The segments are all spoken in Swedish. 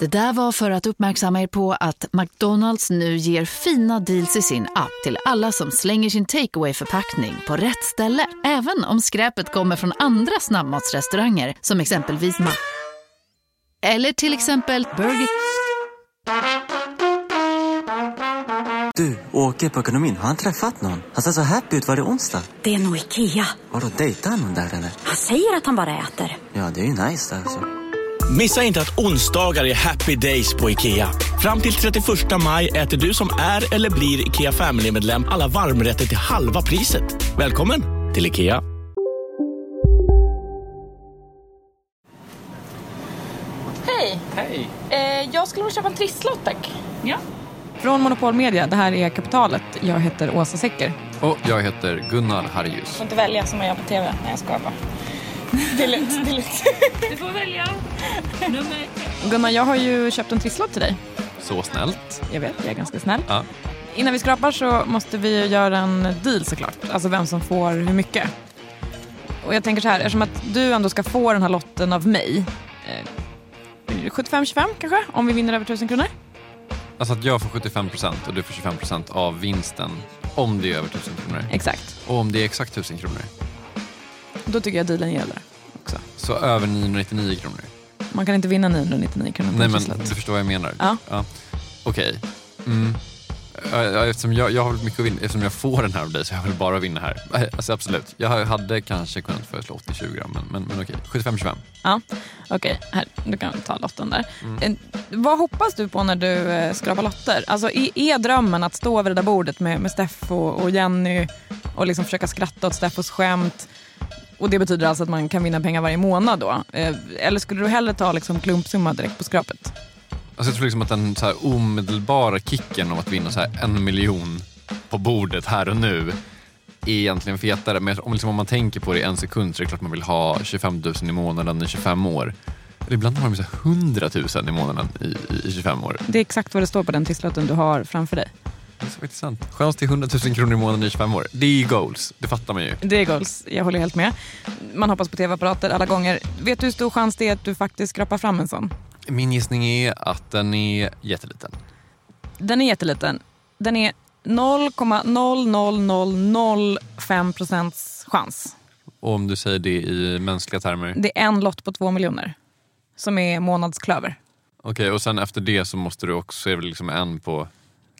Det där var för att uppmärksamma er på att McDonalds nu ger fina deals i sin app till alla som slänger sin takeaway förpackning på rätt ställe. Även om skräpet kommer från andra snabbmatsrestauranger som exempelvis Ma... Eller till exempel Burger... Du, åker på ekonomin. Har han träffat någon? Han ser så happy ut. Var det onsdag? Det är nog Ikea. Har du dejtat någon där eller? Han säger att han bara äter. Ja, det är ju nice där alltså. Missa inte att onsdagar är happy days på IKEA. Fram till 31 maj äter du som är eller blir IKEA Family-medlem alla varmrätter till halva priset. Välkommen till IKEA. Hej! Hej! Eh, jag skulle vilja köpa en trisslott tack. Ja. Från Monopol Media, det här är Kapitalet. Jag heter Åsa Secker. Och jag heter Gunnar Harjus. får inte välja som man gör på TV. när jag skojar bara. Det är lugnt, det är lugnt. Du får välja nummer Gunnar, jag har ju köpt en trisslott till dig. Så snällt. Jag vet, jag är ganska snäll. Ja. Innan vi skrapar så måste vi göra en deal såklart. Alltså vem som får hur mycket. Och jag tänker så här, eftersom att du ändå ska få den här lotten av mig. Eh, 75-25 kanske, om vi vinner över 1000 kronor. Alltså att jag får 75% och du får 25% av vinsten om det är över 1000 kronor. Exakt. Och om det är exakt 1000 kronor, Då tycker jag dealen gäller också. så över 999 kronor. Man kan inte vinna 999 kronor på Nej en men du förstår vad jag menar. Ja. Okej. Mm. Ja, ja, Eftersom jag, jag har mycket att vinna, eftersom jag får den här av dig så jag vill bara vinna här. Alltså absolut. Jag hade kanske kunnat föreslå 80-20 men, men, men okej. 75-25. Ja, okej. Här, du kan ta lotten där. Mm. Eh, Vad hoppas du på när du eh, skrapar lotter? Alltså, är, är drömmen att stå över det där bordet med, med Steff och, och Jenny och liksom försöka skratta åt Steffos skämt? Och det betyder alltså att man kan vinna pengar varje månad då? Eh, Eller skulle du hellre ta liksom klumpsumma direkt på skrapet? Alltså jag tror liksom att den så här omedelbara kicken om att vinna så en miljon på bordet här och nu är egentligen fetare. Men om, liksom, om man tänker på det i en sekund så är det klart man vill ha 25 000 i månaden i 25 år. Eller ibland har de så här 100 000 i månaden i, i, i 25 år. Det är exakt vad det står på den trisslotten du har framför dig. Så faktiskt sant. Chans till 100 000 kronor i månaden i 25 år. Det är goals, det fattar man ju. Det är goals, jag håller helt med. Man hoppas på tv-apparater alla gånger. Vet du hur stor chans det är att du faktiskt skrapar fram en sån? Min gissning är att den är jätteliten. Den är jätteliten. Den är 0,00005 procents chans. Och om du säger det i mänskliga termer. Det är en lott på två miljoner som är månadsklöver. Okej, och sen efter det så måste du också, är det liksom en på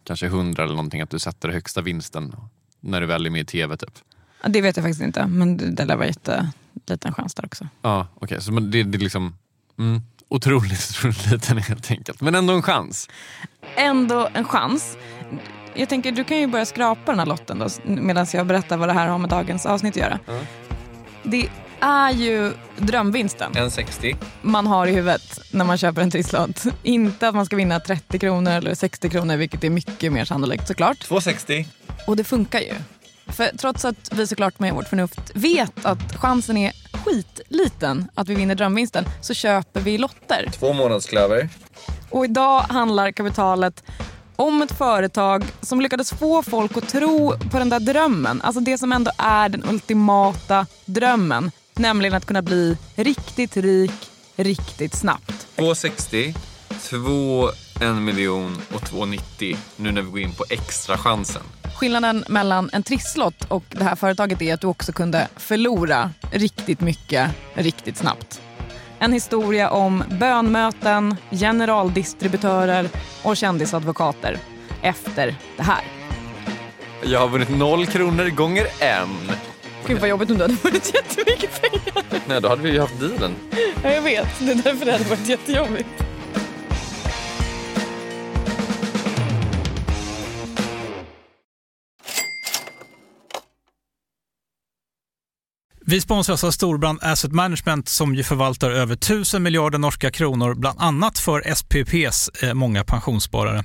kanske 100 eller någonting, att du sätter högsta vinsten när du väl är med i tv typ. Ja, Det vet jag faktiskt inte, men det, lär vara jätteliten chans där också. Ja, okej. Så men det, det är liksom mm, otroligt, liten helt enkelt. Men ändå en chans. Ändå en chans. Jag tänker, du kan ju börja skrapa den här lotten medan jag berättar vad det här har med dagens avsnitt att göra. Det är ju drömvinsten. 1,60. man har i huvudet när man köper en trisslott. Inte att man ska vinna 30 kronor eller 60 kronor, vilket är mycket mer sannolikt såklart. 2,60. Och det funkar ju. För trots att vi såklart med vårt förnuft vet att chansen är skitliten att vi vinner drömvinsten så köper vi lotter. Två månadsklöver. Och idag handlar kapitalet om ett företag som lyckades få folk att tro på den där drömmen. Alltså det som ändå är den ultimata drömmen. Nämligen att kunna bli riktigt rik riktigt snabbt. 2,60. 2, 1 miljon och 2,90 nu när vi går in på extra chansen. Skillnaden mellan en trisslott och det här företaget är att du också kunde förlora riktigt mycket riktigt snabbt. En historia om bönmöten, generaldistributörer och kändisadvokater efter det här. Jag har vunnit noll kronor gånger en. Gud vad jobbigt om du hade vunnit jättemycket pengar. Nej, då hade vi ju haft dealen. Ja, jag vet, det är därför det hade varit jättejobbigt. Vi sponsras av Storbrand Asset Management som ju förvaltar över 1000 miljarder norska kronor, bland annat för SPPs eh, många pensionssparare.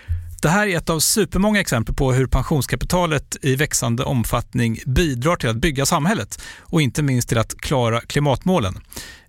Det här är ett av supermånga exempel på hur pensionskapitalet i växande omfattning bidrar till att bygga samhället och inte minst till att klara klimatmålen.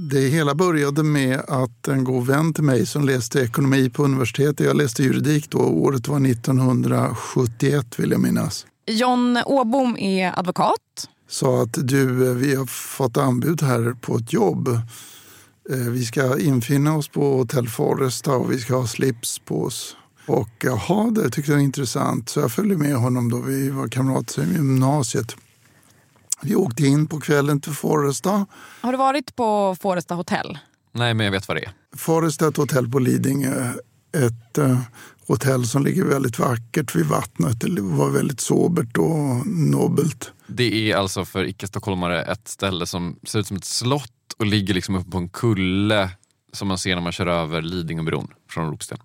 Det hela började med att en god vän till mig som läste ekonomi på universitetet, jag läste juridik då, året var 1971 vill jag minnas. John Åbom är advokat. Sa att du, vi har fått anbud här på ett jobb. Eh, vi ska infinna oss på Hotell Foresta och vi ska ha slips på oss. Och jaha, det tyckte jag var intressant. Så jag följde med honom då vi var kamrater i gymnasiet. Vi åkte in på kvällen till Foresta. Har du varit på Foresta hotell? Nej, men jag vet vad det är. Foresta är ett hotell på Lidingö. Ett uh, hotell som ligger väldigt vackert vid vattnet. Det var väldigt sobert och nobelt. Det är alltså för icke-stockholmare ett ställe som ser ut som ett slott och ligger liksom uppe på en kulle som man ser när man kör över Lidingöbron från Ropsten.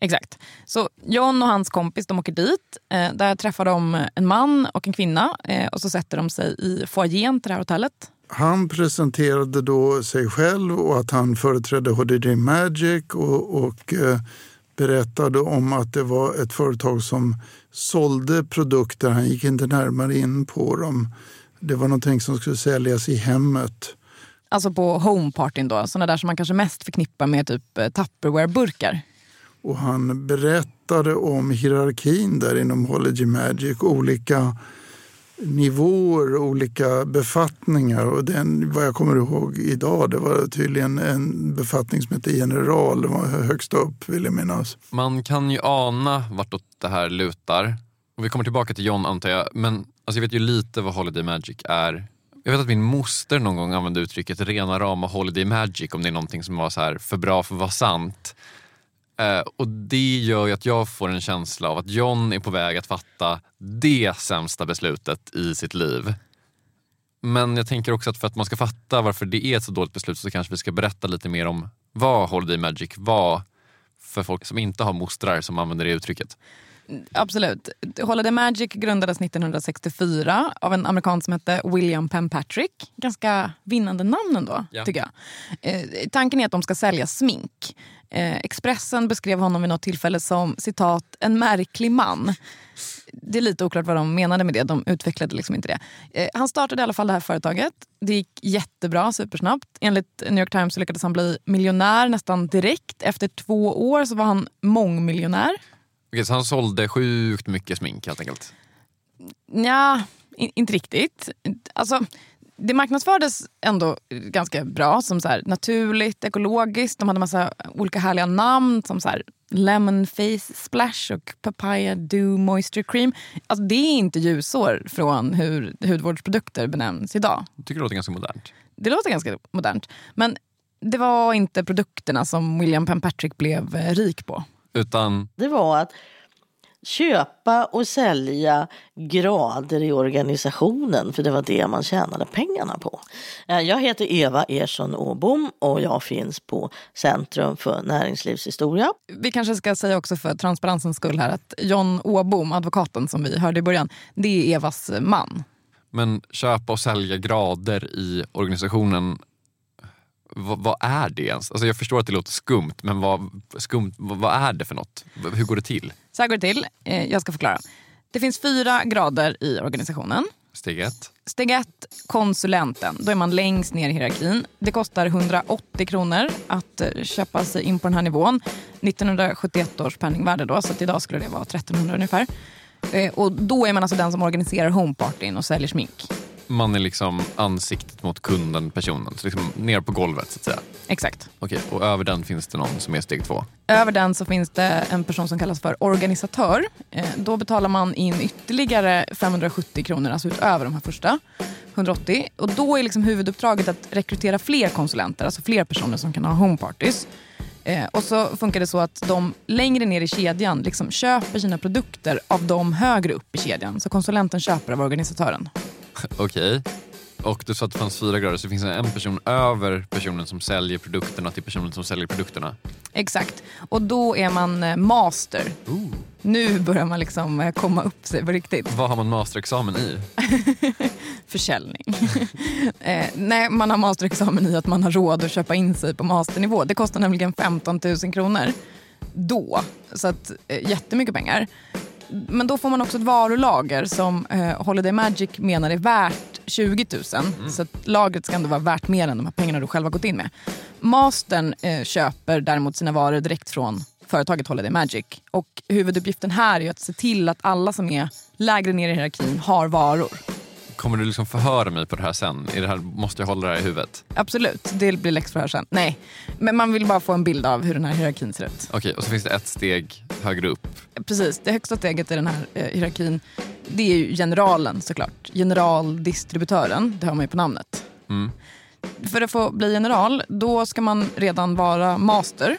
Exakt. Så John och hans kompis de åker dit. Eh, där träffar de en man och en kvinna eh, och så sätter de sig i foajén till det här hotellet. Han presenterade då sig själv och att han företrädde HDD Magic och, och eh, berättade om att det var ett företag som sålde produkter. Han gick inte närmare in på dem. Det var någonting som skulle säljas i hemmet. Alltså på homepartyn då, sådana där som man kanske mest förknippar med typ eh, Tupperware-burkar. Och han berättade om hierarkin där inom Hology Magic. Olika nivåer, olika befattningar. Och den, vad jag kommer ihåg idag, det var tydligen en befattning som hette general. Det var högst upp, vill jag minnas. Man kan ju ana vartåt det här lutar. Och vi kommer tillbaka till John antar jag. Men alltså, jag vet ju lite vad Holiday Magic är. Jag vet att min moster någon gång använde uttrycket rena rama Holiday Magic om det är någonting som var så här för bra för att vara sant. Eh, och det gör ju att jag får en känsla av att John är på väg att fatta det sämsta beslutet i sitt liv. Men jag tänker också att för att man ska fatta varför det är ett så dåligt beslut så kanske vi ska berätta lite mer om vad Holiday Magic var för folk som inte har mostrar som använder det uttrycket. Absolut. Holiday Magic grundades 1964 av en amerikan som hette William Penn Patrick. Ganska vinnande namn ändå, ja. tycker jag. Eh, tanken är att de ska sälja smink. Eh, Expressen beskrev honom vid något tillfälle som citat en märklig man. Det är lite oklart vad de menade med det. De utvecklade liksom inte det. Eh, han startade i alla fall det här företaget. Det gick jättebra, supersnabbt. Enligt New York Times lyckades han bli miljonär nästan direkt. Efter två år så var han mångmiljonär. Okej, så han sålde sjukt mycket smink helt enkelt? Ja, inte riktigt. Alltså, det marknadsfördes ändå ganska bra som så här, naturligt, ekologiskt. De hade massa olika härliga namn som så här, Lemon Face Splash och Papaya Dew Moisture Cream. Alltså, det är inte ljusår från hur hudvårdsprodukter benämns idag. Jag tycker det låter ganska modernt. Det låter ganska modernt. Men det var inte produkterna som William Penn Patrick blev eh, rik på. Utan? Det var att köpa och sälja grader i organisationen för det var det man tjänade pengarna på. Eh, Jag heter Eva Ersson Åbom och jag finns på Centrum för näringslivshistoria. Vi kanske ska säga också för transparensens skull här att John Åbom, advokaten som vi hörde i början, det är Evas man. Men köpa och sälja grader i organisationen, vad, vad är det ens? Alltså jag förstår att det låter skumt, men vad, skumt, vad, vad är det för något? Hur går det till? Så här går det till. Eh, Jag ska förklara. Det finns fyra grader i organisationen. Steg ett. Steg ett, konsulenten. Då är man längst ner i hierarkin. Det kostar 180 kronor att eh, köpa sig in på den här nivån. 1971 års penningvärde då, så idag skulle det vara 1300 ungefär. Eh, Och då är man alltså den som organiserar homepartyn och säljer smink. Man är liksom ansiktet mot kunden, personen. Så liksom ner på golvet så att säga. Exakt. Okej, och över den finns det någon som är steg två. Över den så finns det en person som kallas för organisatör. Eh, Då betalar man in ytterligare 570 kronor, alltså utöver de här första. 180. Och då är liksom huvuduppdraget att rekrytera fler konsulenter, alltså fler personer som kan ha homepartys. Eh, och så funkar det så att de längre ner i kedjan liksom köper sina produkter av de högre upp i kedjan. Så konsulenten köper av organisatören. Okej. Och du sa att det fanns fyra grader, så det finns en person över personen som säljer produkterna till personen som säljer produkterna. Exakt. Och då är man eh, master. Nu börjar man liksom eh, komma upp sig på riktigt. Vad har man masterexamen i? Försäljning. eh, nej, man har masterexamen i att man har råd att köpa in sig på masternivå. Det kostar nämligen 15 000 kronor då. Så att, eh, jättemycket pengar. Men då får man också ett varulager som eh, Holiday Magic menar är värt 20 000. Så att lagret ska ändå vara värt mer än de här pengarna du själv har gått in med. Mastern eh, köper däremot sina varor direkt från företaget Holiday Magic. Och huvuduppgiften här är att se till att alla som är lägre ner i hierarkin har varor. Kommer du liksom förhöra mig på det här sen? Är det här, måste jag hålla det här i huvudet? Absolut, det blir läxförhör sen. Nej, men man vill bara få en bild av hur den här hierarkin ser ut. Okej, och så finns det ett steg högre upp. Precis, det högsta steget i den här eh, hierarkin det är ju generalen såklart. Generaldistributören, det hör man ju på namnet. Mm. För att få bli general, då ska man redan vara master.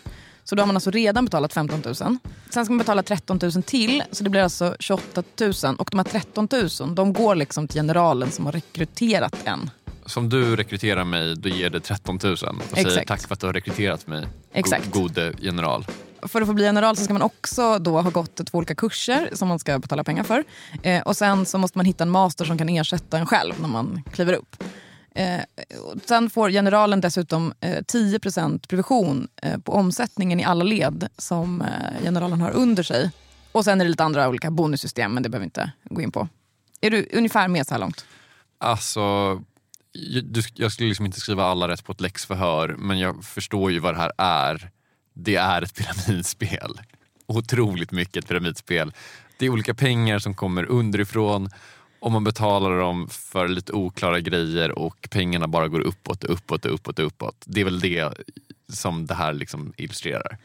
Så då har man alltså redan betalat 15 000. Sen ska man betala 13 000 till, så det blir alltså 28 000. Och de här 13 000, de går liksom till generalen som har rekryterat en. Som du rekryterar mig, då ger det 13 000 och säger Exakt. tack för att du har rekryterat mig. Exakt. Go- gode general. För att få bli general så ska man också då ha gått två olika kurser som man ska betala pengar för. Eh, och sen så måste man hitta en master som kan ersätta en själv när man kliver upp. Eh, sen får generalen dessutom eh, 10 provision eh, på omsättningen i alla led som eh, generalen har under sig. Och sen är det lite andra olika bonussystem, men det behöver vi inte gå in på. Är du ungefär med så här långt? Alltså, jag- jag skulle liksom inte skriva alla rätt på ett läxförhör, men jag förstår ju vad det här är. Det är ett pyramidspel. Otroligt mycket ett pyramidspel. Det är olika pengar som kommer underifrån och man betalar dem för lite oklara grejer och pengarna bara går uppåt, uppåt, uppåt, uppåt. Det är väl det som det här liksom illustrerar.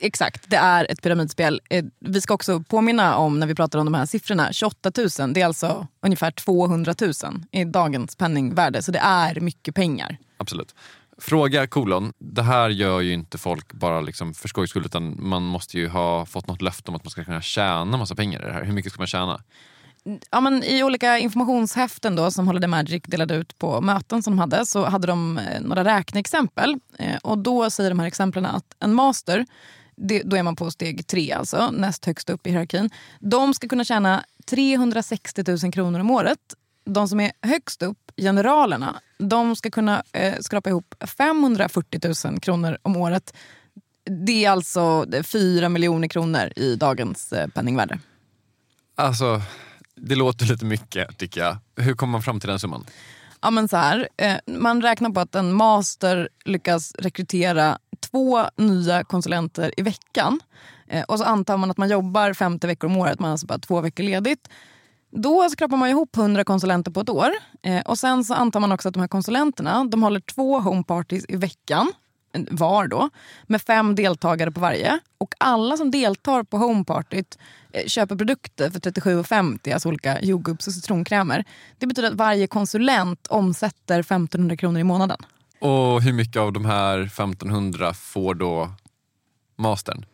Exakt, det är ett pyramidspel. Eh, Vi ska också påminna om när vi pratar om de här siffrorna. 28 000, det är alltså ungefär 200 000 i dagens penningvärde. Så det är mycket pengar. Absolut. Fråga kolon. Det här gör ju inte folk bara liksom för skojs skull utan man måste ju ha fått något löfte om att man ska kunna tjäna massa pengar i det här. Hur mycket ska man tjäna? Ja, men I olika informationshäften då, som Holiday Magic delade ut på möten som de hade så hade de eh, några räkneexempel. Eh, och Då säger de här exemplen att en master, det, då är man på steg tre, alltså näst högst upp i hierarkin. De ska kunna tjäna 360 000 kronor om året. De som är högst upp, generalerna, de ska kunna eh, skrapa ihop 540 000 kronor om året. Det är alltså 4 miljoner kronor i dagens eh, penningvärde. Alltså, det låter lite mycket tycker jag. Hur kommer man fram till den summan? Ja, men så här, eh, man räknar på att en master lyckas rekrytera två nya konsulenter i veckan. Eh, och så antar man att man jobbar 50 veckor om året, man har alltså bara två veckor ledigt. Då skrapar man ihop 100 konsulenter på ett år. Eh, och Sen så antar man också att de här konsulenterna de håller två homeparties i veckan var då, med fem deltagare på varje. Och alla som deltar på homepartyt eh, köper produkter för 37,50, alltså olika jordgubbs och citronkrämer. Det betyder att varje konsulent omsätter 1500 kronor i månaden. Och hur mycket av de här 1500 får då mastern?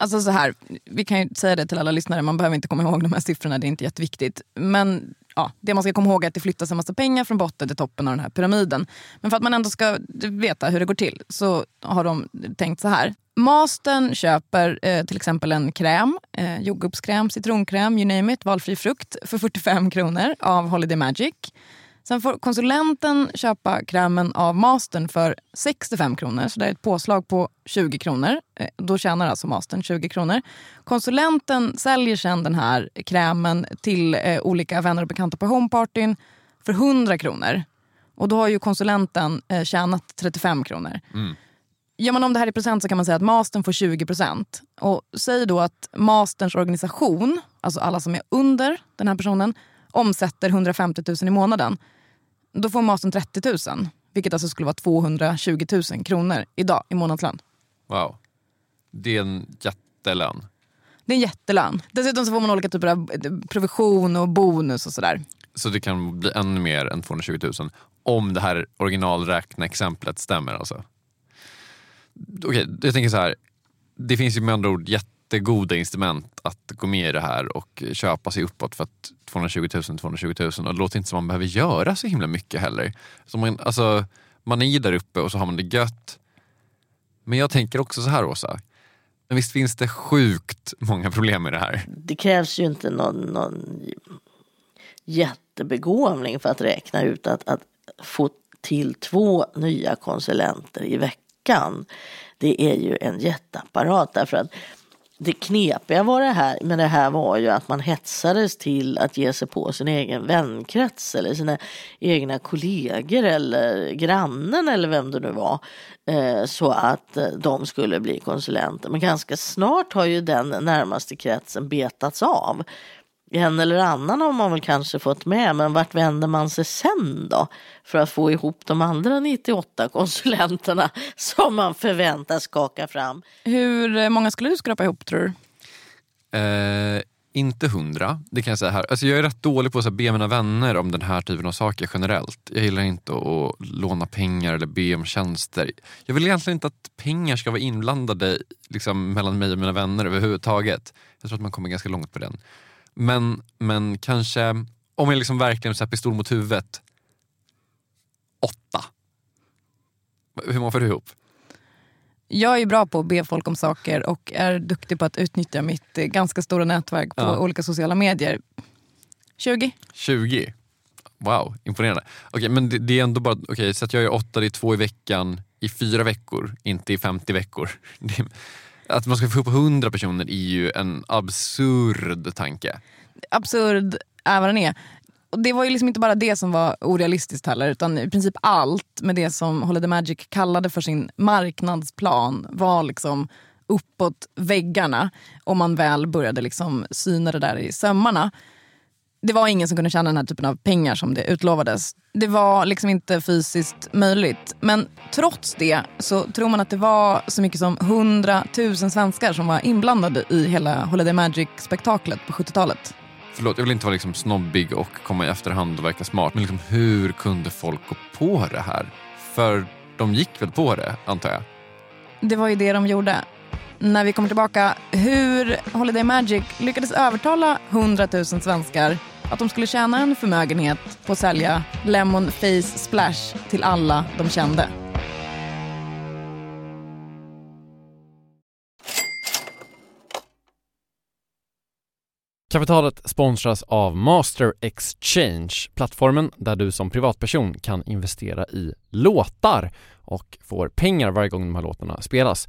Alltså så här, vi kan ju säga det till alla lyssnare, man behöver inte komma ihåg de här siffrorna, det är inte jätteviktigt. Men ja, det man ska komma ihåg är att det flyttas en massa pengar från botten till toppen av den här pyramiden. Men för att man ändå ska veta hur det går till så har de tänkt så här. Mastern köper eh, till exempel en kräm, eh, jordgubbskräm, citronkräm, you name it, valfri frukt för 45 kronor av Holiday Magic. Sen får konsulenten köpa krämen av mastern för 65 kronor. Så det är ett påslag på 20 kronor. Eh, då tjänar alltså mastern 20 kronor. Konsulenten säljer sen den här krämen till eh, olika vänner och bekanta på homepartyn för 100 kronor. Och då har ju konsulenten eh, tjänat 35 kronor. Mm. Gör man om det här i procent så kan man säga att mastern får 20 procent. Och säg då att masterns organisation, alltså alla som är under den här personen, omsätter 150 000 i månaden. Då får mastern 30 000, vilket alltså skulle vara 220 000 kronor idag i månadslön. Wow. Det är en jättelön. Det är en jättelön. Dessutom så får man olika typer av provision och bonus och sådär. Så det kan bli ännu mer än 220 000 om det här originalräkneexemplet stämmer alltså? Okej, jag tänker så här. Det finns ju med andra ord jättegoda instrument att gå med i det här och köpa sig uppåt för att 220 000, 220 000 och det låter inte som man behöver göra så himla mycket heller. Så man, alltså, man är ju där uppe och så har man det gött. Men jag tänker också så här Åsa. Men visst finns det sjukt många problem med det här? Det krävs ju inte någon, någon jättebegåvning för att räkna ut att, att få till två nya konsulenter i veckan. Det är ju en jätteapparat därför att det knepiga var det här, med det här var ju att man hetsades till att ge sig på sin egen vänkrets eller sina egna kollegor eller grannen eller vem det nu var. Eh, så att eh, de skulle bli konsulenter. Men ganska snart har ju den närmaste kretsen betats av. En eller annan har man väl kanske fått med, men vart vänder man sig sen då? För att få ihop de andra 98 konsulenterna som man förväntas skaka fram. Hur många skulle du skrapa ihop tror du? Eh, inte hundra, det kan jag säga här. Alltså jag är rätt dålig på att be mina vänner om den här typen av saker generellt. Jag gillar inte att låna pengar eller be om tjänster. Jag vill egentligen inte att pengar ska vara inblandade liksom, mellan mig och mina vänner överhuvudtaget. Jag tror att man kommer ganska långt på den. Men, men kanske, om jag liksom verkligen så pistol mot huvudet, åtta. Hur många får du ihop? Jag är bra på att be folk om saker och är duktig på att utnyttja mitt eh, ganska stora nätverk på Ja. olika sociala medier. 20? 20? Wow, imponerande. Okej, men det, det är ändå bara, okej, så att jag gör åtta, det är två i veckan i fyra veckor, inte i 50 veckor. Att man ska få ihop 100 personer är ju en absurd tanke. Absurd är vad den är. Och det var ju liksom inte bara det som var orealistiskt heller utan i princip allt med det som Holiday Magic kallade för sin marknadsplan var liksom uppåt väggarna om man väl började liksom syna det där i sömmarna. Det var ingen som kunde tjäna den här typen av pengar som det utlovades. Det var liksom inte fysiskt möjligt. Men trots det så tror man att det var så mycket som 100 000 svenskar som var inblandade i hela Holiday Magic-spektaklet på 70-talet. Förlåt, jag vill inte vara liksom snobbig och komma i efterhand och verka smart, men liksom, hur kunde folk gå på det här? För de gick väl på det, antar jag? Det var ju det de gjorde. När vi kommer tillbaka, hur Holiday Magic lyckades övertala 100 000 svenskar att de skulle tjäna en förmögenhet på att sälja Lemon Face Splash till alla de kände. Kapitalet sponsras av Master Exchange, plattformen där du som privatperson kan investera i låtar och får pengar varje gång de här låtarna spelas.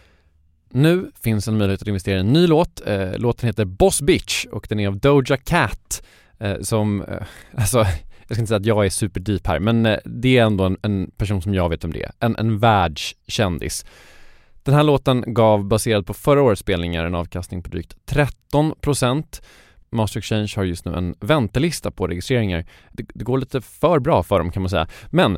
Nu finns en möjlighet att investera i en ny låt. Eh, Låten heter Boss Bitch och den är av Doja Cat eh, som, eh, alltså jag ska inte säga att jag är superdeep här men eh, det är ändå en, en person som jag vet om det är. En, en världskändis. Den här låten gav baserat på förra årets spelningar en avkastning på drygt 13%. Master Exchange har just nu en väntelista på registreringar. Det, det går lite för bra för dem kan man säga. Men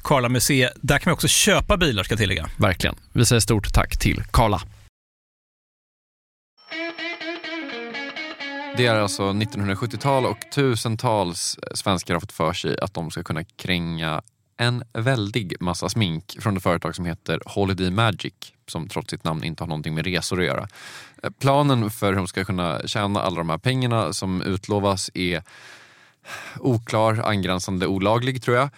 Karla Museet. Där kan man också köpa bilar ska jag tillägga. Verkligen. Vi säger stort tack till Karla. Det är alltså 1970-tal och tusentals svenskar har fått för sig att de ska kunna kränga en väldig massa smink från ett företag som heter Holiday Magic som trots sitt namn inte har någonting med resor att göra. Planen för hur de ska kunna tjäna alla de här pengarna som utlovas är oklar, angränsande olaglig tror jag.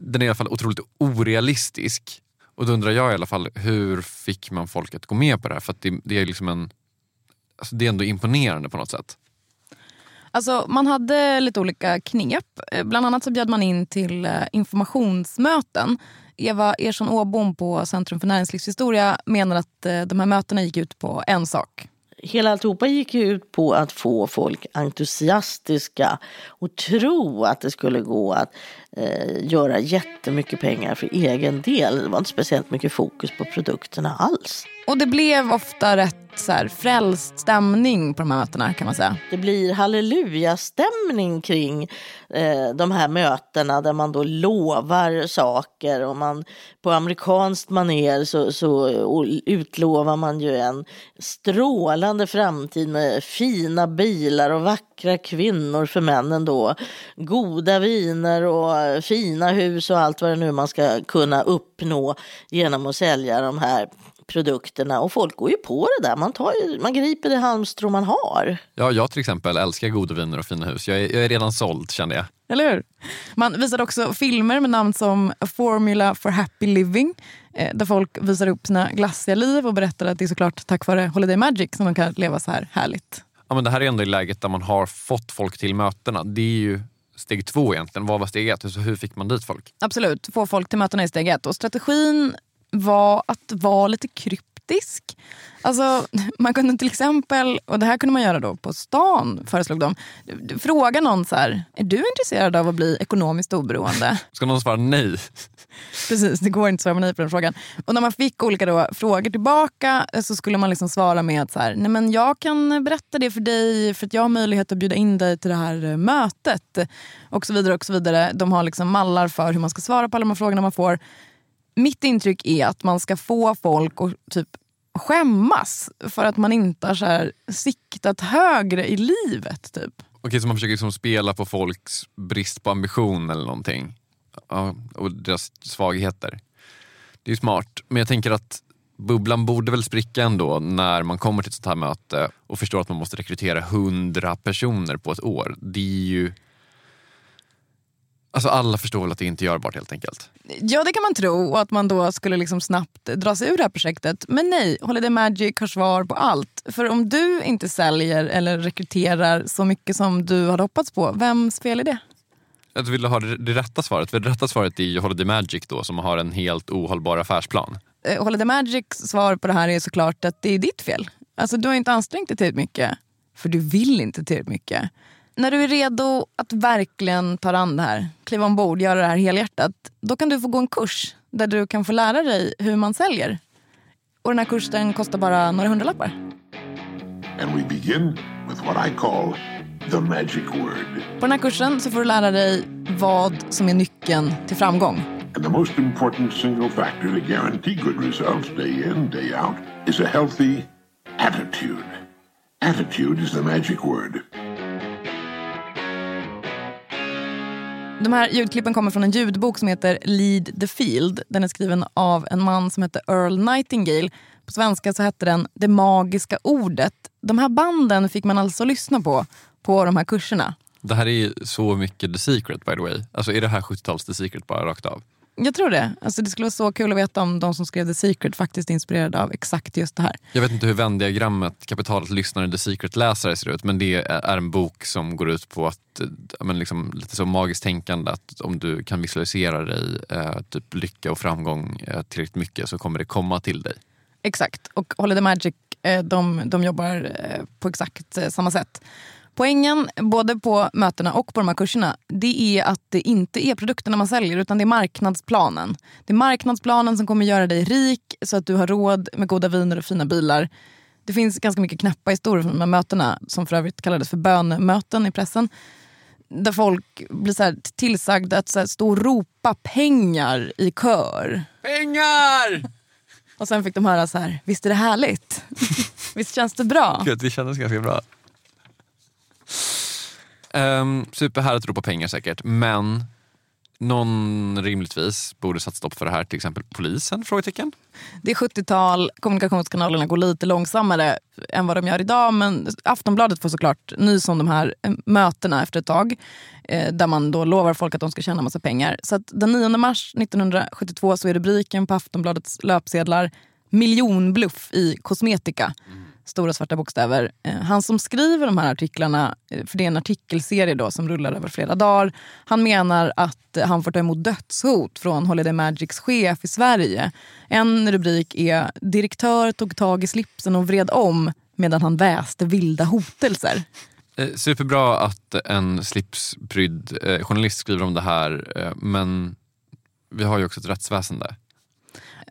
Den är i alla fall otroligt orealistisk. Och då undrar jag i alla fall, hur fick man folk att gå med på det här? För det, det, är liksom en... Alltså det är ändå imponerande på något sätt. Alltså, man hade lite olika knep. Eh, bland annat så bjöd man in till eh, informationsmöten. Eva Ersson Åbom på Centrum för näringslivshistoria menar att eh, de här mötena gick ut på en sak. Hela alltihopa gick ut på att få folk entusiastiska och tro att det skulle gå att eh, göra jättemycket pengar för egen del. Det var inte speciellt mycket fokus på produkterna alls. Och det blev ofta rätt så här, frälst stämning på de här mötena kan man säga. Det blir halleluja-stämning kring eh, de här mötena där man då lovar saker och man på amerikanskt maner så, så utlovar man ju en strålande framtid med fina bilar och vackra kvinnor för männen då. Goda viner och fina hus och allt vad det nu man ska kunna uppnå genom att sälja de här produkterna och folk går ju på det där. Man, tar, man griper det halmstrå man har. Ja, jag till exempel älskar goda viner och fina hus. Jag är, jag är redan såld kände jag. Eller hur? Man visade också filmer med namn som A Formula for Happy Living eh, där folk visar upp sina glassiga liv och berättar att det är såklart tack vare Holiday Magic som de kan leva så här härligt. Ja, men det här är ändå i läget där man har fått folk till mötena. Det är ju steg två egentligen. Vad var steg ett? Hur fick man dit folk? Absolut, få folk till mötena i steg ett. Och strategin var att vara lite kryptisk. Alltså, man kunde till exempel, och det här kunde man göra då på stan, föreslog de. Fråga någon så här, är du intresserad av att bli ekonomiskt oberoende? Ska någon svara nej? Precis, det går inte att svara nej på den frågan. Och när man fick olika då, frågor tillbaka så skulle man liksom svara med att så här, nej men jag kan berätta det för dig för att jag har möjlighet att bjuda in dig till det här mötet. Och så vidare. och så vidare. De har liksom mallar för hur man ska svara på alla de här frågorna man får mitt intryck är att man ska få folk att typ skämmas för att man inte har så här siktat högre i livet. Typ. Okej, så man försöker liksom spela på folks brist på ambition eller någonting? Ja, och deras svagheter. Det är ju smart, men jag tänker att bubblan borde väl spricka ändå när man kommer till ett sånt här möte och förstår att man måste rekrytera hundra personer på ett år. Det är ju Alltså alla förstår väl att det inte är görbart helt enkelt. Ja, det kan man tro och att man då skulle liksom snabbt dra sig ur det här projektet. Men nej, Holiday Magic har svar på allt. För om du inte säljer eller rekryterar så mycket som du hade hoppats på, vems fel är det? Jag vill ha det, det rätta svaret. För det rätta svaret är ju Holiday Magic då som har en helt ohållbar affärsplan. Eh, Holiday Magics svar på det här är såklart att det är ditt fel. Alltså du har inte ansträngt dig tillräckligt mycket. För du vill inte tillräckligt mycket. När du är redo att verkligen ta an det här, kliva ombord, göra det här helhjärtat. Då kan du få gå en kurs där du kan få lära dig hur man säljer. Och den här kursen kostar bara några hundralappar. And we begin with what I call the magic word. På den här kursen så får du lära dig vad som är nyckeln till framgång. And the most important single factor to guarantee good results day in, day out is a healthy attitude. Attitude is the magic word. De här ljudklippen kommer från en ljudbok som heter Lead the Field. Den är skriven av en man som heter Earl Nightingale. På svenska så hette den Det magiska ordet. De här banden fick man alltså lyssna på, på de här kurserna. Det här är ju så mycket The Secret by the way. Alltså är det här 70-tals The Secret bara rakt av? Jag tror det. Alltså det skulle vara så kul att veta om de som skrev The Secret faktiskt är inspirerade av exakt just det här. Jag vet inte hur vändiagrammet Kapitalet lyssnare The Secret-läsare ser ut men det är en bok som går ut på att, eh, men liksom, lite så magiskt tänkande att om du kan visualisera dig eh, typ lycka och framgång eh, tillräckligt mycket så kommer det komma till dig. Exakt. Och Holiday Magic eh, de, de jobbar eh, på exakt samma sätt. Poängen både på mötena och på de här kurserna det är att det inte är produkterna man säljer utan det är marknadsplanen. Det är marknadsplanen som kommer göra dig rik så att du har råd med goda viner och fina bilar. Det finns ganska mycket knäppa historier från de här mötena som för övrigt kallades för bönmöten i pressen. Där folk blir så här tillsagda att så här stå och ropa pengar i kör. Pengar! Och sen fick de höra så här, visst är det härligt? visst känns det bra? Gud, det kändes ganska bra. Um, superhärligt att ropa pengar säkert, men någon rimligtvis borde satt stopp för det här, till exempel polisen? Frågetecken. Det är 70-tal, kommunikationskanalerna går lite långsammare än vad de gör idag. Men Aftonbladet får såklart nys om de här eh, mötena efter ett tag. Eh, där man då lovar folk att de ska tjäna massa pengar. Så att den 9 mars 1972 så är rubriken på Aftonbladets löpsedlar miljonbluff i kosmetika. Mm stora svarta bokstäver. Eh, han som skriver de här artiklarna, eh, för det är en artikelserie då som rullar över flera dagar. Han menar att han får ta emot dödshot från Holiday Magics chef i Sverige. En rubrik är “Direktör tog tag i slipsen och vred om medan han väste vilda hotelser”. Eh, superbra att en slipsprydd journalist skriver om det här men vi har ju också ett rättsväsende.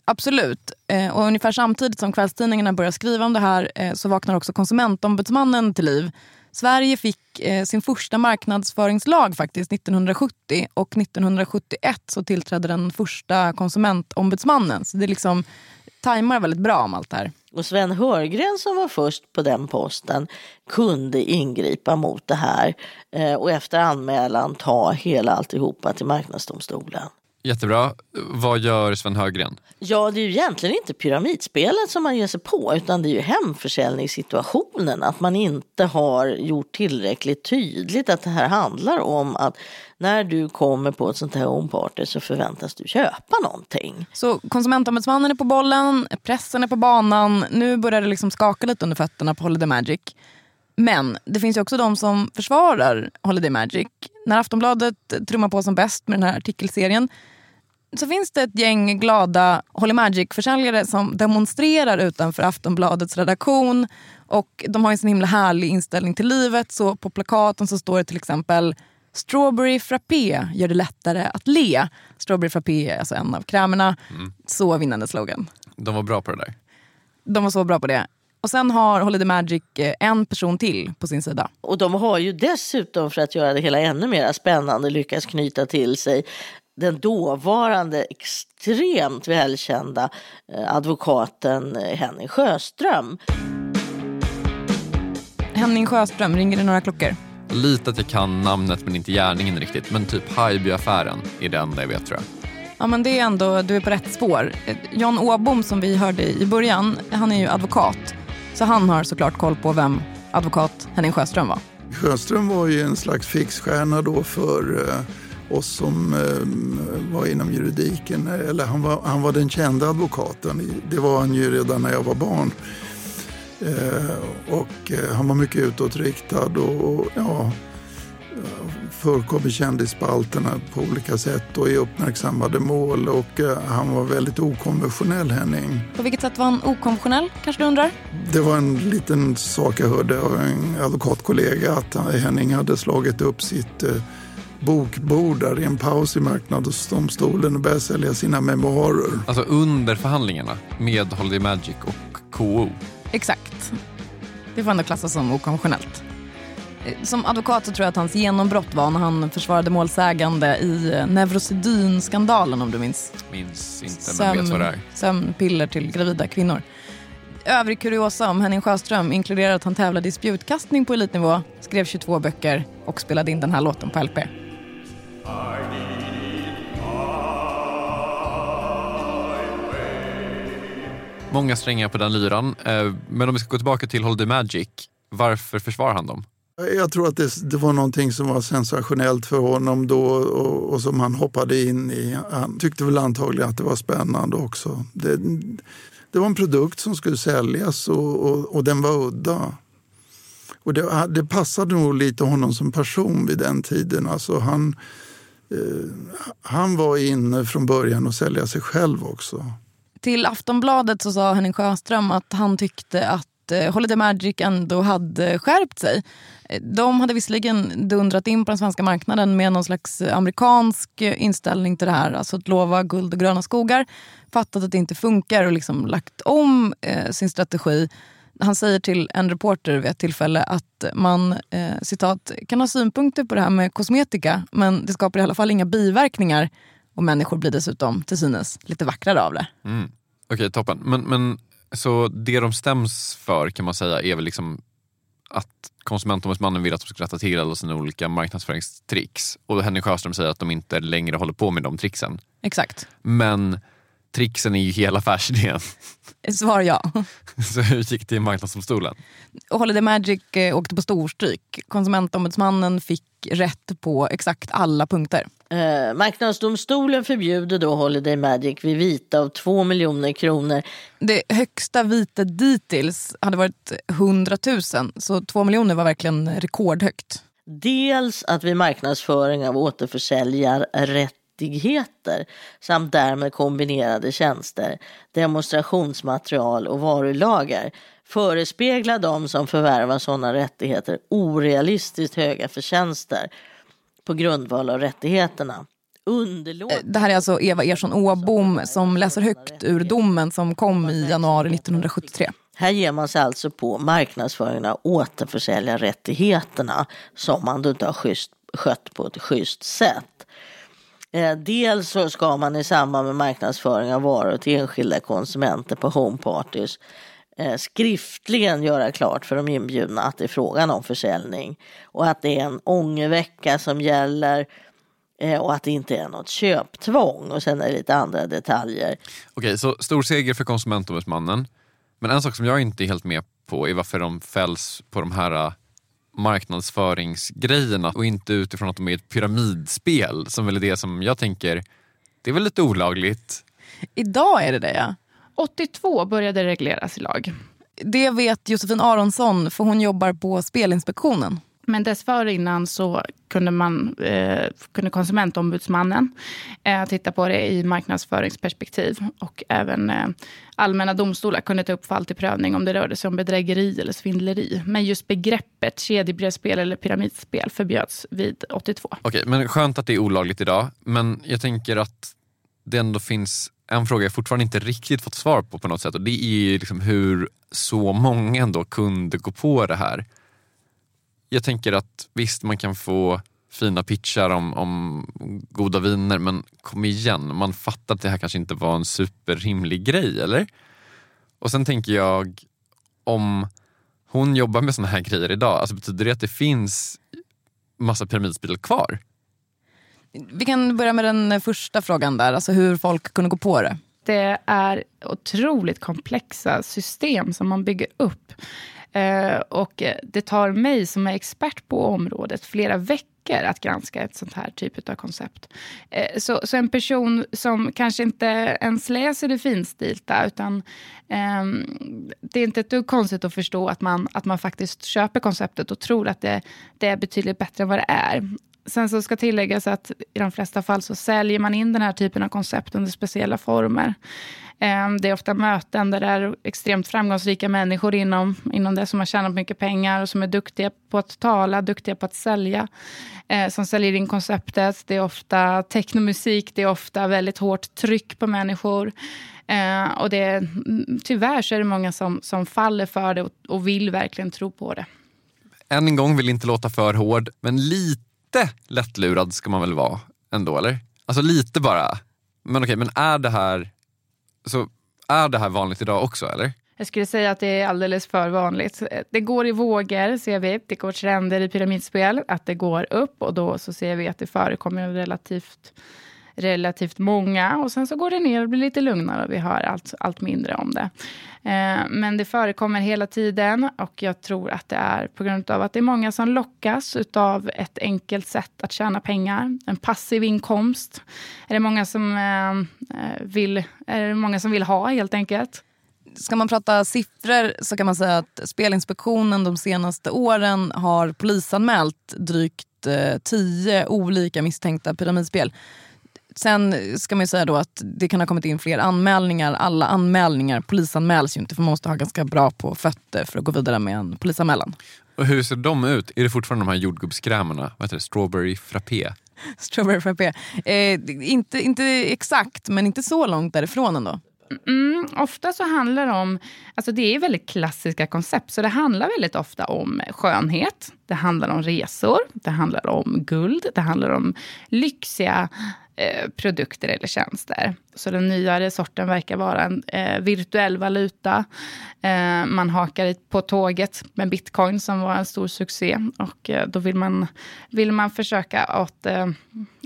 Absolut. Eh, och ungefär samtidigt som kvällstidningarna börjar skriva om det här eh, så vaknar också konsumentombudsmannen till liv. Sverige fick eh, sin första marknadsföringslag faktiskt 1970 och 1971 så tillträdde den första konsumentombudsmannen. Så det liksom tajmar väldigt bra om allt det här. Och Sven Hörgren som var först på den posten kunde ingripa mot det här eh, och efter anmälan ta hela alltihopa till Marknadsdomstolen. Jättebra. Vad gör Sven Högren? Ja, det är ju egentligen inte pyramidspelet som man ger sig på utan det är ju hemförsäljningssituationen. Att man inte har gjort tillräckligt tydligt att det här handlar om att när du kommer på ett sånt här homeparty så förväntas du köpa någonting. Så konsumentombudsmannen är på bollen, pressen är på banan. Nu börjar det liksom skaka lite under fötterna på Holiday Magic. Men det finns ju också de som försvarar Holiday Magic. När Aftonbladet trummar på som bäst med den här artikelserien så finns det ett gäng glada Holy Magic-försäljare som demonstrerar utanför Aftonbladets redaktion. Och De har en sån himla härlig inställning till livet. Så På plakaten så står det till exempel Strawberry frappé gör det lättare att le. Strawberry frappé är alltså en av krämerna. Mm. Så vinnande slogan. De var bra på det där. De var så bra på det. Och sen har Holiday Magic eh, en person till på sin sida. Och de har ju dessutom för att göra det hela ännu mer spännande lyckats knyta till sig den dåvarande extremt välkända eh, advokaten eh, Henning Sjöström. Henning Sjöström, ringer det några klockor? Lite att jag kan namnet men inte gärningen riktigt. Men typ Haijby-affären är det enda jag vet tror jag. Ja men det är ändå, du är på rätt spår. John Åbom som vi hörde i början, han är ju advokat. Så han har såklart koll på vem advokat Henning Sjöström var. Sjöström var ju en slags fixstjärna då för eh, och som eh, var inom juridiken. Eller han var, han var den kända advokaten. Det var han ju redan när jag var barn. Eh, och eh, han var mycket utåtriktad och, och ja, förekom i kändisspalterna på olika sätt och i uppmärksammade mål. Och eh, han var väldigt okonventionell, Henning. På vilket sätt var han okonventionell, kanske du undrar? Det var en liten sak jag hörde av en advokatkollega att Henning hade slagit upp sitt eh, bokbord där i en paus i marknadsdomstolen och började sälja sina memoarer. Alltså under förhandlingarna med Holiday Magic och KO? Exakt. Det får ändå klassas som okonventionellt. Som advokat så tror jag att hans genombrott var när han försvarade målsägande i Neurosedyn-skandalen om du minns. Minns inte, men vet vad det är. Sömnpiller till gravida kvinnor. Övrig kuriosa om Henning Sjöström inkluderar att han tävlade i spjutkastning på elitnivå, skrev 22 böcker och spelade in den här låten på LP. Många strängar på den lyran. Eh, men om vi ska gå tillbaka till Holiday Magic, varför försvarar han dem? Jag tror att det, det, var någonting som var sensationellt för honom då och, och, som han hoppade in i. Han tyckte väl antagligen att det var spännande också. Det, det var en produkt som skulle säljas och, och, och den var udda. Och det, det, passade nog lite honom som person vid den tiden. Alltså han, Eh, han var inne från början och sälja sig själv också. Till Aftonbladet så sa Henning Sjöström att han tyckte att eh, Holiday Magic ändå hade skärpt sig. Eh, de hade visserligen dundrat in på den svenska marknaden med någon slags amerikansk inställning till det här. Alltså att lova guld och gröna skogar. Fattat att det inte funkar och liksom lagt om eh, sin strategi. Han säger till en reporter vid ett tillfälle att man eh, citat, kan ha synpunkter på det här med kosmetika men det skapar i alla fall inga biverkningar och människor blir dessutom till synes lite vackrare av det. Mm. Okej, okay, toppen. Men, men så det de stäms för kan man säga är väl liksom att Konsumentombudsmannen vill att de ska rätta till alla sina olika marknadsföringstricks. Och Henning Sjöström säger att de inte längre håller på med de tricksen. Exakt. Men tricksen är ju hela affärsidén. Svar ja. Så hur gick det i Marknadsdomstolen? Holiday Magic eh, åkte på storstryk. Konsumentombudsmannen fick rätt på exakt alla punkter. Eh, marknadsdomstolen förbjuder då Holiday Magic vid vite av 2 miljoner kronor. Det högsta vitet dittills hade varit 100 000 så 2 miljoner var verkligen rekordhögt. Dels att vid marknadsföring av återförsäljarrättigheter samt därmed kombinerade tjänster, demonstrationsmaterial och varulager förespegla de som förvärvar sådana rättigheter orealistiskt höga förtjänster på grundval av rättigheterna. Underlåt. Eh, det här är alltså Eva Ersson Åbom som läser högt ur domen som kom i januari 1973. Här ger man sig alltså på marknadsföringen av återförsäljarrättigheterna som man då inte har schysst, skött på ett schysst sätt. Eh, dels så ska man i samband med marknadsföring av varor till enskilda konsumenter på homepartys eh, skriftligen göra klart för de inbjudna att det är frågan om försäljning och att det är en ångervecka som gäller eh, och att det inte är något köptvång och sen är det lite andra detaljer. Okej, så stor seger för Konsumentombudsmannen. Men en sak som jag inte är helt med på är varför de fälls på de här marknadsföringsgrejerna och inte utifrån att de är ett pyramidspel som väl är det som jag tänker, det är väl lite olagligt? Idag är det det ja. 82 började regleras i lag. Det vet Josefin Aronsson för hon jobbar på Spelinspektionen. Men dessförinnan så kunde, man, eh, kunde konsumentombudsmannen eh, titta på det i marknadsföringsperspektiv. Och även eh, allmänna domstolar kunde ta upp fall till prövning om det rörde sig om bedrägeri eller svindleri. Men just begreppet kedjebrevsspel eller pyramidspel förbjöds vid 82. Okej, men skönt att det är olagligt idag. Men jag tänker att det ändå finns en fråga jag fortfarande inte riktigt fått svar på på något sätt och det är liksom hur så många ändå kunde gå på det här. Jag tänker att visst, man kan få fina pitchar om, om goda viner men kom igen, man fattar att det här kanske inte var en superrimlig grej, eller? Och sen tänker jag, om hon jobbar med såna här grejer idag, alltså betyder det att det finns massa pyramidspel kvar? Vi kan börja med den första frågan där, alltså hur folk kunde gå på det. Det är otroligt komplexa system som man bygger upp. Eh, och det tar mig som är expert på området flera veckor veckor att granska ett sånt här typ av koncept. Eh, så, så en person som kanske inte ens läser det finstilta utan eh, det är inte ett dugg konstigt att förstå att man, att man faktiskt köper konceptet och tror att det, det är betydligt bättre än vad det är. Sen så ska tilläggas att i de flesta fall så säljer man in den här typen av koncept under speciella former. Ehm, det är ofta möten där det är extremt framgångsrika människor inom, inom det som har tjänat mycket pengar och som är duktiga på att tala, duktiga på att sälja. Eh, som säljer in konceptet. Det är ofta technomusik, det är ofta väldigt hårt tryck på människor. Ehm, och det, mm, tyvärr så är det många som, som faller för det och, och vill verkligen tro på det. Än en gång vill inte låta för hård, men lite Lite lättlurad ska man väl vara ändå, eller? Alltså lite bara. Men okej, men är det här så är det här vanligt idag också, eller? Jag skulle säga att det är alldeles för vanligt. Det går i vågor, ser vi. Det går trender i pyramidspel, att det går upp och då så ser vi att det förekommer relativt relativt många och sen så går det ner och blir lite lugnare och vi hör allt, allt mindre om det. Eh, men det förekommer hela tiden och jag tror att det är på grund av att det är många som lockas av ett enkelt sätt att tjäna pengar. En passiv inkomst är det många som, eh, eh, vill, är det många som vill ha helt enkelt. Ska man prata siffror så kan man säga att Spelinspektionen de senaste åren har polisanmält drygt eh, tio olika misstänkta pyramidspel. Sen ska man säga då att det kan ha kommit in fler anmälningar. Alla anmälningar polisanmäls ju inte för man måste ha ganska bra på fötter för att gå vidare med en polisanmälan. Och hur ser de ut? Är det fortfarande de här jordgubbskrämerna? Vad heter det? Strawberry frappé? Strawberry frappé. Eh, inte, inte exakt, men inte så långt därifrån ändå. Mm, ofta så handlar det om, alltså det är väldigt klassiska koncept, så det handlar väldigt ofta om skönhet, det handlar om resor, det handlar om guld, det handlar om lyxiga Eh, produkter eller tjänster. Så den nyare sorten verkar vara en eh, virtuell valuta. Eh, man hakar på tåget med bitcoin som var en stor succé. Och eh, då vill man, vill man försöka att, eh,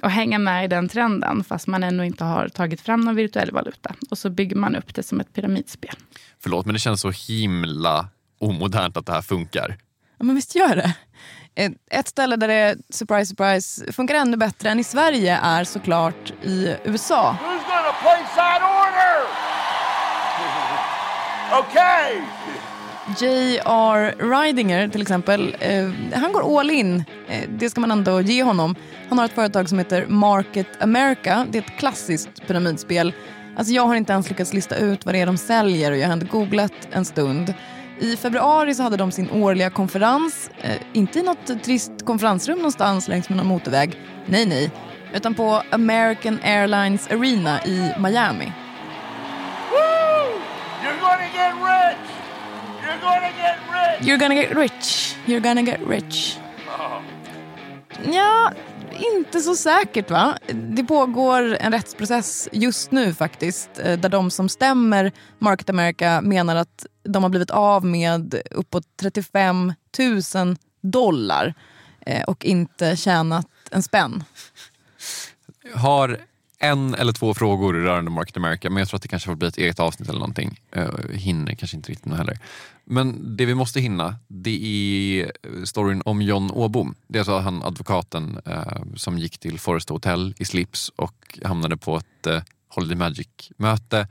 att hänga med i den trenden fast man ännu inte har tagit fram någon virtuell valuta. Och så bygger man upp det som ett pyramidspel. Förlåt men det känns så himla omodernt att det här funkar. Ja men visst gör det. Ett ställe där det, surprise surprise, funkar ännu bättre än i Sverige är såklart i USA. Okay. J.R. Ridinger till exempel, eh, han går all in. Eh, det ska man ändå ge honom. Han har ett företag som heter Market America. Det är ett klassiskt pyramidspel. Alltså jag har inte ens lyckats lista ut vad det är de säljer och jag har inte googlat en stund. I februari så hade de sin årliga konferens, eh, inte i något trist konferensrum någonstans längs med någon motorväg, nej nej, utan på American Airlines Arena i Miami. Woo! You're gonna get rich! You're gonna get rich! You're gonna get rich. You're gonna get rich. Oh. Ja, inte så säkert va? Det pågår en rättsprocess just nu faktiskt eh, där de som stämmer Market America menar att de har blivit av med uppåt 35 000 dollar eh, och inte tjänat en spänn. Har en eller två frågor rörande Market America, men jag tror att det kanske får bli ett eget avsnitt eller någonting. Uh, hinner kanske inte riktigt nu heller. Men det vi måste hinna, det är storyn om John Åbom. Det är alltså han advokaten uh, som gick till Forest Hotel i slips och hamnade på ett uh, Holiday Magic-möte.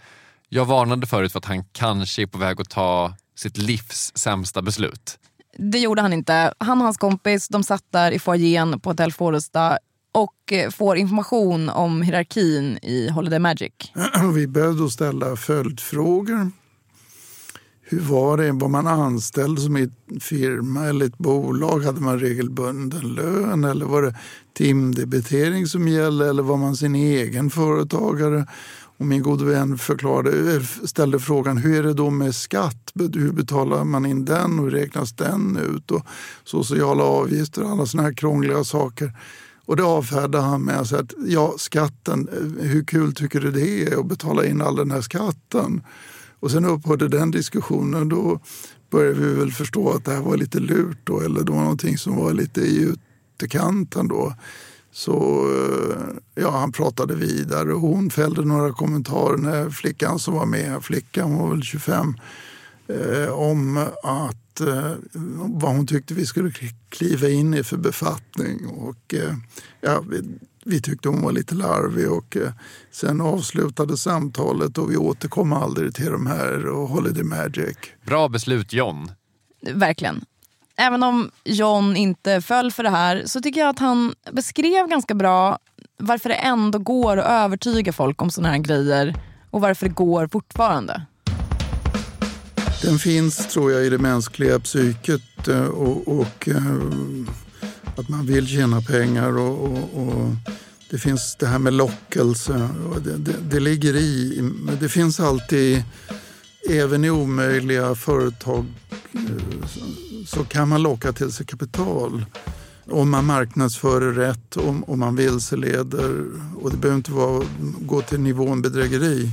Jag varnade förut för att han kanske är på väg att ta sitt livs sämsta beslut. Det gjorde han inte. Han och hans kompis de satt där i foajén på Hotell Foresta och eh, får information om hierarkin i Holiday Magic. Vi började då ställa följdfrågor. Hur var det? Var man anställd som i en firma eller ett bolag? Hade man regelbunden lön eller var det timdebitering som gällde eller var man sin egen företagare? Och min gode vän förklarade, eh, ställde frågan hur är det då med skatt? Hur betalar man in den och hur räknas den ut? Och sociala avgifter och alla såna här krångliga saker. Och det avfärdade han med att säga att ja, skatten, eh, hur kul tycker du det är att betala in all den här skatten? Och sen upphörde den diskussionen. Då började vi väl förstå att det här var lite lurt då, eller det var någonting som var lite i utkanten. då. Så eh, ja, han pratade vidare och hon fällde några kommentarer när flickan som var med, flickan var väl 25, eh, om att eh, vad hon tyckte vi skulle kliva in i för befattning. Och, eh, ja, vi, vi tyckte hon var lite larvig och eh, sen avslutade samtalet och vi återkom aldrig till de här och Holiday Magic. Bra beslut John. Verkligen. Även om John inte föll för det här så tycker jag att han beskrev ganska bra varför det ändå går att övertyga folk om såna här grejer och varför det går fortfarande. Den finns, tror jag, i det mänskliga psyket eh, och, och eh, att man vill tjäna pengar och, och, och, det finns det här med lockelse. Och det, det, det ligger i, men det finns alltid, även i omöjliga företag eh, så kan man locka till sig kapital. Om man marknadsför det rätt, om, om man vilseleder och det behöver inte vara, gå till nivån bedrägeri.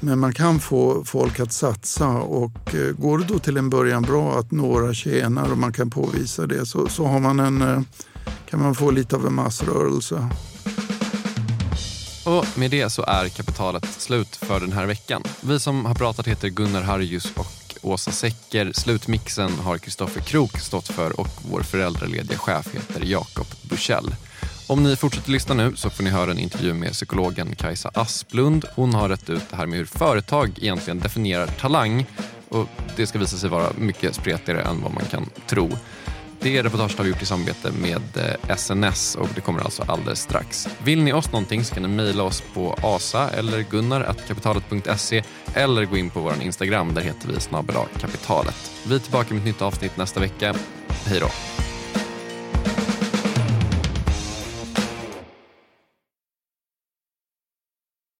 Men man kan få folk att satsa och eh, går det då till en början bra att några tjänar och man kan påvisa det så, så har man en, eh, kan man få lite av en massrörelse. Och med det så är kapitalet slut för den här veckan. Vi som har pratat heter Gunnar Harjus och Åsa Secker. Slutmixen har Kristoffer Krook stått för och vår föräldralediga chef heter Jakob Bursell. Om ni fortsätter lyssna nu så får ni höra en intervju med psykologen Kajsa Asplund. Hon har rätt ut det här med hur företag egentligen definierar talang och det ska visa sig vara mycket spretigare än vad man kan tro. Det reportaget har vi gjort i samarbete med eh, SNS och det kommer alltså alldeles strax. Vill ni oss någonting så kan ni mejla oss på asa eller gunnar.kapitalet.se eller gå in på vår Instagram. Där heter vi snabbelagkapitalet. Vi är tillbaka med ett nytt avsnitt nästa vecka. Hej då!